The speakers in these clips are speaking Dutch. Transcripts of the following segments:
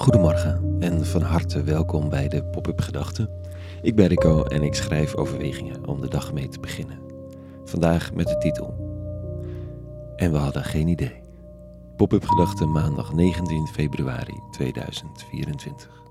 Goedemorgen en van harte welkom bij de Pop-up Gedachten. Ik ben Rico en ik schrijf overwegingen om de dag mee te beginnen. Vandaag met de titel En we hadden geen idee. Pop-up Gedachten maandag 19 februari 2024.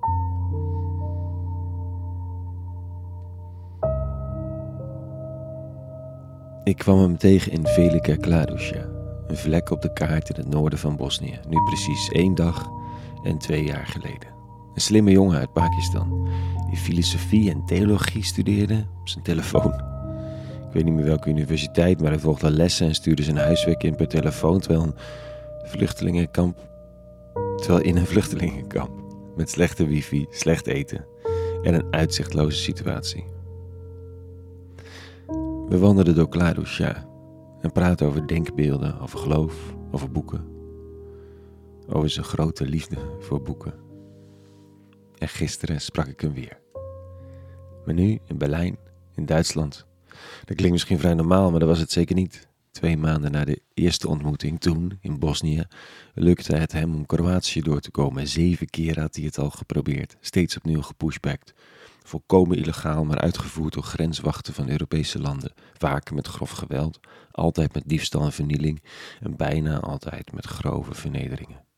Ik kwam hem tegen in Velika Kladuša, een vlek op de kaart in het noorden van Bosnië, nu precies één dag en twee jaar geleden. Een slimme jongen uit Pakistan, die filosofie en theologie studeerde op zijn telefoon. Ik weet niet meer welke universiteit, maar hij volgde lessen en stuurde zijn huiswerk in per telefoon terwijl een vluchtelingenkamp, terwijl in een vluchtelingenkamp met slechte wifi, slecht eten en een uitzichtloze situatie. We wandelden door Kladusha en praten over denkbeelden, over geloof, over boeken. Over zijn grote liefde voor boeken. En gisteren sprak ik hem weer. Maar nu in Berlijn, in Duitsland. Dat klinkt misschien vrij normaal, maar dat was het zeker niet. Twee maanden na de eerste ontmoeting, toen in Bosnië, lukte het hem om Kroatië door te komen. Zeven keer had hij het al geprobeerd, steeds opnieuw gepushbacked. Volkomen illegaal, maar uitgevoerd door grenswachten van Europese landen. Vaak met grof geweld, altijd met diefstal en vernieling en bijna altijd met grove vernederingen.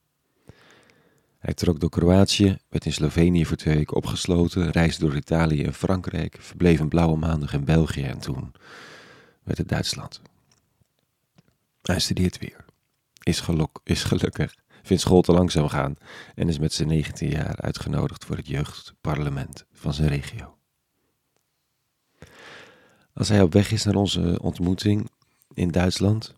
Hij trok door Kroatië, werd in Slovenië voor twee weken opgesloten, reisde door Italië en Frankrijk, verbleef een blauwe maandag in België en toen werd het Duitsland. Hij studeert weer, is, geluk, is gelukkig, vindt school te langzaam gaan en is met zijn 19 jaar uitgenodigd voor het jeugdparlement van zijn regio. Als hij op weg is naar onze ontmoeting in Duitsland,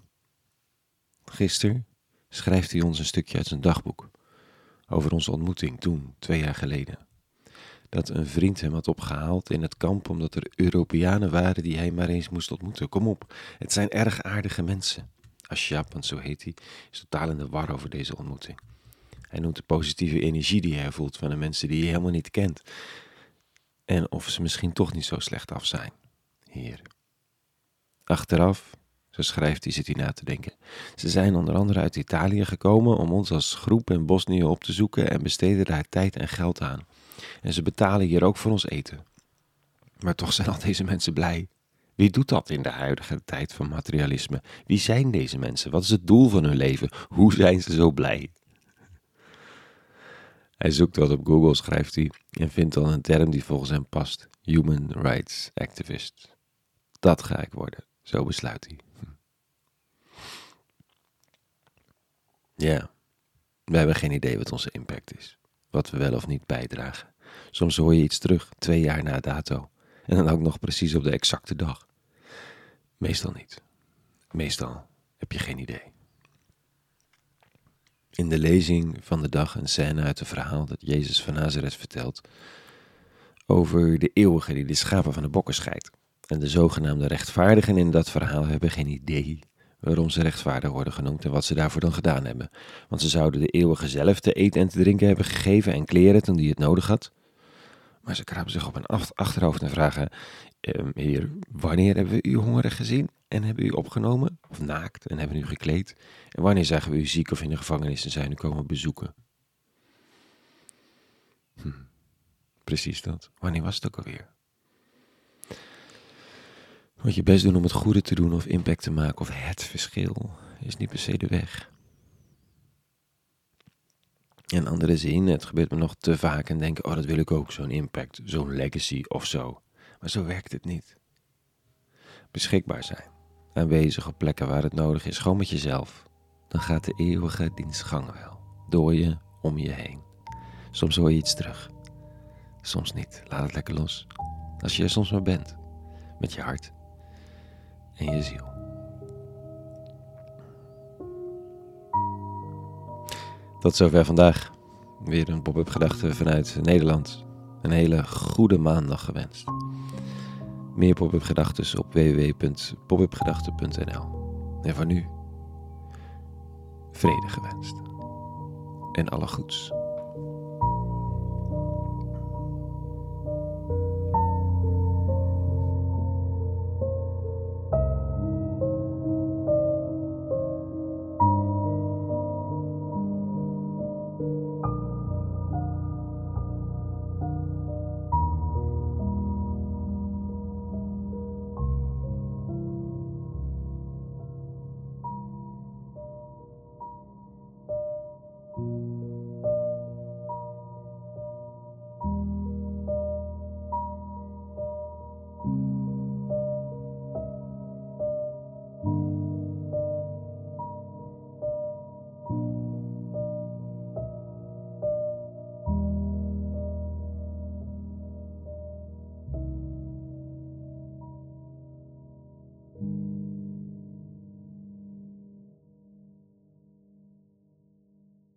gisteren, schrijft hij ons een stukje uit zijn dagboek over onze ontmoeting toen, twee jaar geleden. Dat een vriend hem had opgehaald in het kamp omdat er Europeanen waren die hij maar eens moest ontmoeten. Kom op, het zijn erg aardige mensen. Ashab, want zo heet hij, is totaal in de war over deze ontmoeting. Hij noemt de positieve energie die hij voelt van de mensen die hij helemaal niet kent. En of ze misschien toch niet zo slecht af zijn. Hier. Achteraf zo schrijft hij, zit hij na te denken. Ze zijn onder andere uit Italië gekomen om ons als groep in Bosnië op te zoeken en besteden daar tijd en geld aan. En ze betalen hier ook voor ons eten. Maar toch zijn al deze mensen blij. Wie doet dat in de huidige tijd van materialisme? Wie zijn deze mensen? Wat is het doel van hun leven? Hoe zijn ze zo blij? Hij zoekt wat op Google, schrijft hij, en vindt dan een term die volgens hem past: Human Rights Activist. Dat ga ik worden, zo besluit hij. Ja, we hebben geen idee wat onze impact is. Wat we wel of niet bijdragen. Soms hoor je iets terug, twee jaar na dato. En dan ook nog precies op de exacte dag. Meestal niet. Meestal heb je geen idee. In de lezing van de dag een scène uit een verhaal dat Jezus van Nazareth vertelt over de eeuwige die de schapen van de bokken scheidt. En de zogenaamde rechtvaardigen in dat verhaal hebben geen idee waarom ze rechtvaardig worden genoemd en wat ze daarvoor dan gedaan hebben. Want ze zouden de eeuwige zelf te eten en te drinken hebben gegeven en kleren toen die het nodig had. Maar ze krapen zich op een achterhoofd en vragen, ehm, heer, wanneer hebben we u hongerig gezien en hebben u opgenomen? Of naakt en hebben u gekleed? En wanneer zagen we u ziek of in de gevangenis en zijn u komen bezoeken? Hm, precies dat. Wanneer was het ook alweer? Moet je best doen om het goede te doen of impact te maken of het verschil is niet per se de weg. In andere zin, het gebeurt me nog te vaak en denken, oh dat wil ik ook, zo'n impact, zo'n legacy of zo. Maar zo werkt het niet. Beschikbaar zijn, aanwezig op plekken waar het nodig is, gewoon met jezelf. Dan gaat de eeuwige dienstgang wel, door je, om je heen. Soms hoor je iets terug, soms niet. Laat het lekker los. Als je er soms maar bent, met je hart en je ziel. Tot zover vandaag. Weer een pop-up gedachte vanuit Nederland. Een hele goede maandag gewenst. Meer pop-up gedachten op www.popupgedachten.nl. En voor nu, vrede gewenst. En alle goeds.